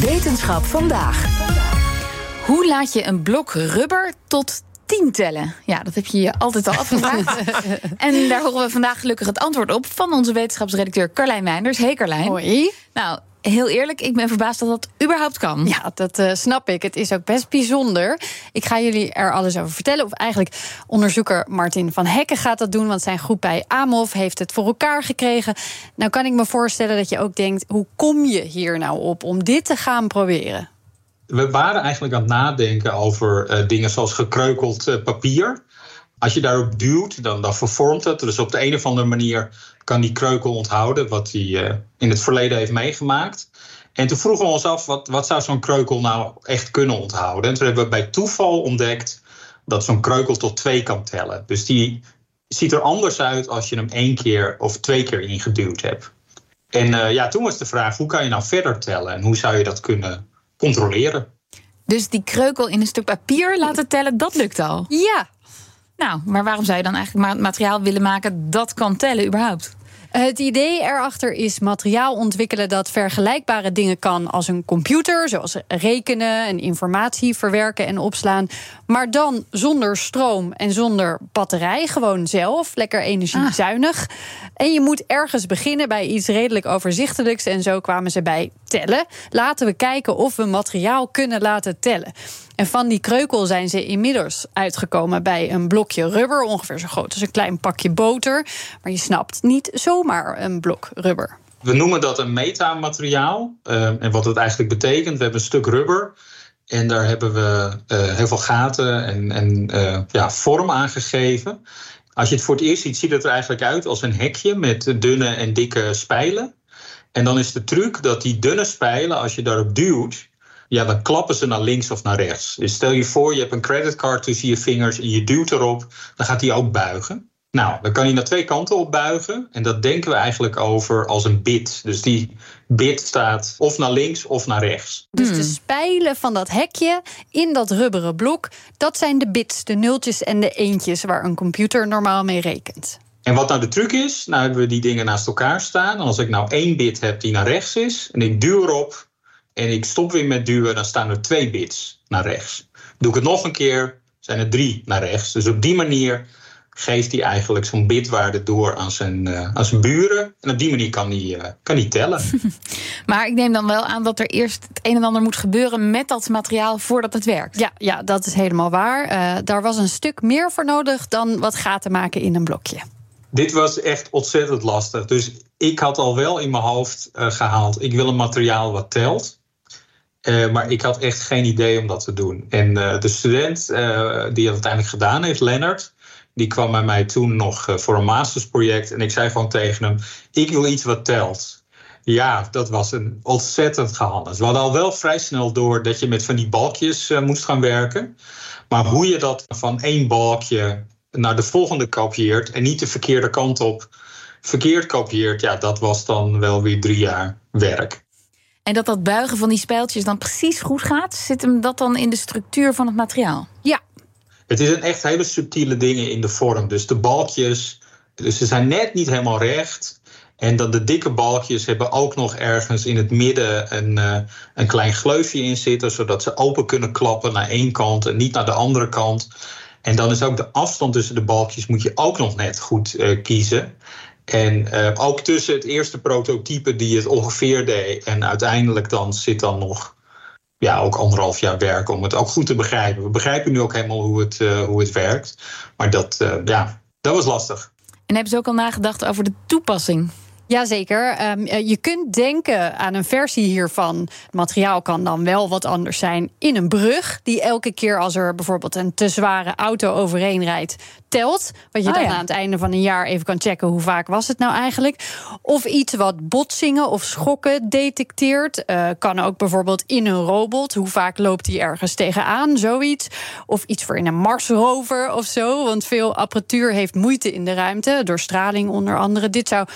Wetenschap vandaag. Hoe laat je een blok rubber tot 10 tellen? Ja, dat heb je je altijd al afgevraagd. en daar horen we vandaag gelukkig het antwoord op van onze wetenschapsredacteur Carlijn Meinders. Hey Carlijn. Hoi. Nou, heel eerlijk, ik ben verbaasd dat dat überhaupt kan. Ja, dat uh, snap ik. Het is ook best bijzonder. Ik ga jullie er alles over vertellen. Of eigenlijk onderzoeker Martin van Hekken gaat dat doen, want zijn groep bij AMOF heeft het voor elkaar gekregen. Nou kan ik me voorstellen dat je ook denkt: hoe kom je hier nou op om dit te gaan proberen? We waren eigenlijk aan het nadenken over uh, dingen zoals gekreukeld uh, papier. Als je daarop duwt, dan, dan vervormt het. Dus op de een of andere manier kan die kreukel onthouden wat hij uh, in het verleden heeft meegemaakt. En toen vroegen we ons af, wat, wat zou zo'n kreukel nou echt kunnen onthouden? En toen hebben we bij toeval ontdekt dat zo'n kreukel tot twee kan tellen. Dus die ziet er anders uit als je hem één keer of twee keer ingeduwd hebt. En uh, ja, toen was de vraag, hoe kan je nou verder tellen? En hoe zou je dat kunnen controleren? Dus die kreukel in een stuk papier laten tellen, dat lukt al? Ja. Nou, maar waarom zou je dan eigenlijk materiaal willen maken dat kan tellen überhaupt? Het idee erachter is materiaal ontwikkelen dat vergelijkbare dingen kan als een computer, zoals rekenen en informatie verwerken en opslaan, maar dan zonder stroom en zonder batterij, gewoon zelf, lekker energiezuinig. Ah. En je moet ergens beginnen bij iets redelijk overzichtelijks en zo kwamen ze bij tellen. Laten we kijken of we materiaal kunnen laten tellen. En van die kreukel zijn ze inmiddels uitgekomen bij een blokje rubber, ongeveer zo groot als een klein pakje boter. Maar je snapt, niet zomaar een blok rubber. We noemen dat een metamateriaal. Uh, en wat het eigenlijk betekent, we hebben een stuk rubber. En daar hebben we uh, heel veel gaten en, en uh, ja, vorm aangegeven. Als je het voor het eerst ziet, ziet het er eigenlijk uit als een hekje met dunne en dikke spijlen. En dan is de truc dat die dunne spijlen, als je daarop duwt, ja, dan klappen ze naar links of naar rechts. Dus stel je voor, je hebt een creditcard tussen je vingers en je duwt erop, dan gaat die ook buigen. Nou, dan kan hij naar twee kanten op buigen. En dat denken we eigenlijk over als een bit. Dus die bit staat of naar links of naar rechts. Dus de spijlen van dat hekje in dat rubberen blok, dat zijn de bits, de nultjes en de eentjes waar een computer normaal mee rekent. En wat nou de truc is, nou hebben we die dingen naast elkaar staan. En als ik nou één bit heb die naar rechts is en ik duw erop, en ik stop weer met duwen, dan staan er twee bits naar rechts. Doe ik het nog een keer, zijn er drie naar rechts. Dus op die manier geeft hij eigenlijk zo'n bitwaarde door aan zijn, uh, aan zijn buren. En op die manier kan hij, uh, kan hij tellen. maar ik neem dan wel aan dat er eerst het een en ander moet gebeuren met dat materiaal voordat het werkt. Ja, ja dat is helemaal waar. Uh, daar was een stuk meer voor nodig dan wat gaten maken in een blokje. Dit was echt ontzettend lastig. Dus ik had al wel in mijn hoofd gehaald: ik wil een materiaal wat telt. Uh, maar ik had echt geen idee om dat te doen. En uh, de student die het uiteindelijk gedaan heeft, Lennart, die kwam bij mij toen nog voor een mastersproject. En ik zei gewoon tegen hem: Ik wil iets wat telt. Ja, dat was een ontzettend gehandeld. We hadden al wel vrij snel door dat je met van die balkjes moest gaan werken. Maar hoe je dat van één balkje naar de volgende kopieert en niet de verkeerde kant op verkeerd kopieert, ja, dat was dan wel weer drie jaar werk. En dat dat buigen van die spijltjes dan precies goed gaat, zit hem dat dan in de structuur van het materiaal? Ja. Het is een echt hele subtiele dingen in de vorm. Dus de balkjes, dus ze zijn net niet helemaal recht. En dan de dikke balkjes hebben ook nog ergens in het midden een, uh, een klein gleufje in zitten, zodat ze open kunnen klappen naar één kant en niet naar de andere kant. En dan is ook de afstand tussen de balkjes moet je ook nog net goed uh, kiezen. En uh, ook tussen het eerste prototype die het ongeveer deed en uiteindelijk dan zit dan nog ja, ook anderhalf jaar werk om het ook goed te begrijpen. We begrijpen nu ook helemaal hoe het, uh, hoe het werkt. Maar dat, ja, dat was lastig. En hebben ze ook al nagedacht over de toepassing? Jazeker. Um, je kunt denken aan een versie hiervan. Het materiaal kan dan wel wat anders zijn in een brug. Die elke keer als er bijvoorbeeld een te zware auto overheen rijdt, telt. Wat je Ah, dan ja. aan het einde van een jaar even kan checken hoe vaak was het nou eigenlijk. Of iets wat botsingen of schokken detecteert. Eh, kan ook bijvoorbeeld in een robot. Hoe vaak loopt die ergens tegenaan? Zoiets. Of iets voor in een Marsrover of zo. Want veel apparatuur heeft moeite in de ruimte. Door straling onder andere. Dit zou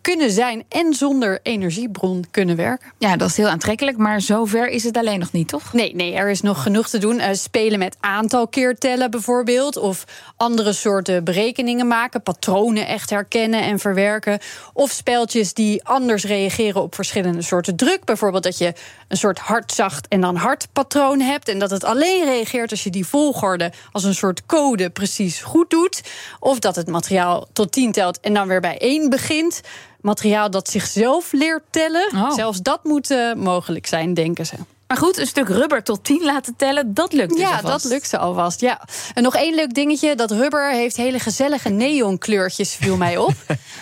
kunnen zijn en zonder energiebron kunnen werken. Ja, dat is heel aantrekkelijk, maar zover is het alleen nog niet, toch? Nee, nee, er is nog genoeg te doen. Eh, spelen met aantal keer tellen bijvoorbeeld. Of andere soorten berekeningen maken, patronen echt herkennen en verwerken. Of speltjes die anders reageren op verschillende soorten druk. Bijvoorbeeld dat je een soort hard-zacht en dan hard patroon hebt. En dat het alleen reageert als je die volgorde als een soort code precies goed doet. Of dat het materiaal tot 10 telt en dan weer bij 1 begint. Materiaal dat zichzelf leert tellen. Oh. Zelfs dat moet uh, mogelijk zijn, denken ze. Maar goed, een stuk rubber tot 10 laten tellen, dat lukt dus Ja, alvast. dat lukt ze alvast. Ja. En nog één leuk dingetje: dat rubber heeft hele gezellige neonkleurtjes, viel mij op.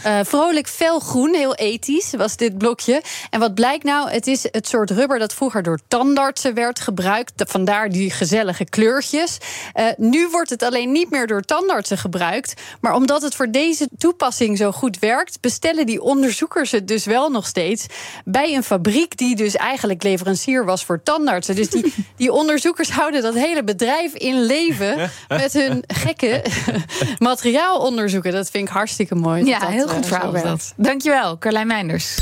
uh, vrolijk felgroen, heel ethisch was dit blokje. En wat blijkt nou? Het is het soort rubber dat vroeger door tandartsen werd gebruikt. Vandaar die gezellige kleurtjes. Uh, nu wordt het alleen niet meer door tandartsen gebruikt. Maar omdat het voor deze toepassing zo goed werkt, bestellen die onderzoekers het dus wel nog steeds bij een fabriek die dus eigenlijk leverancier was voor tandartsen. Dus die, die onderzoekers houden dat hele bedrijf in leven met hun gekke materiaalonderzoeken. Dat vind ik hartstikke mooi. Ja, dat heel goed uh, verhaal. Dankjewel, Carlijn Meinders.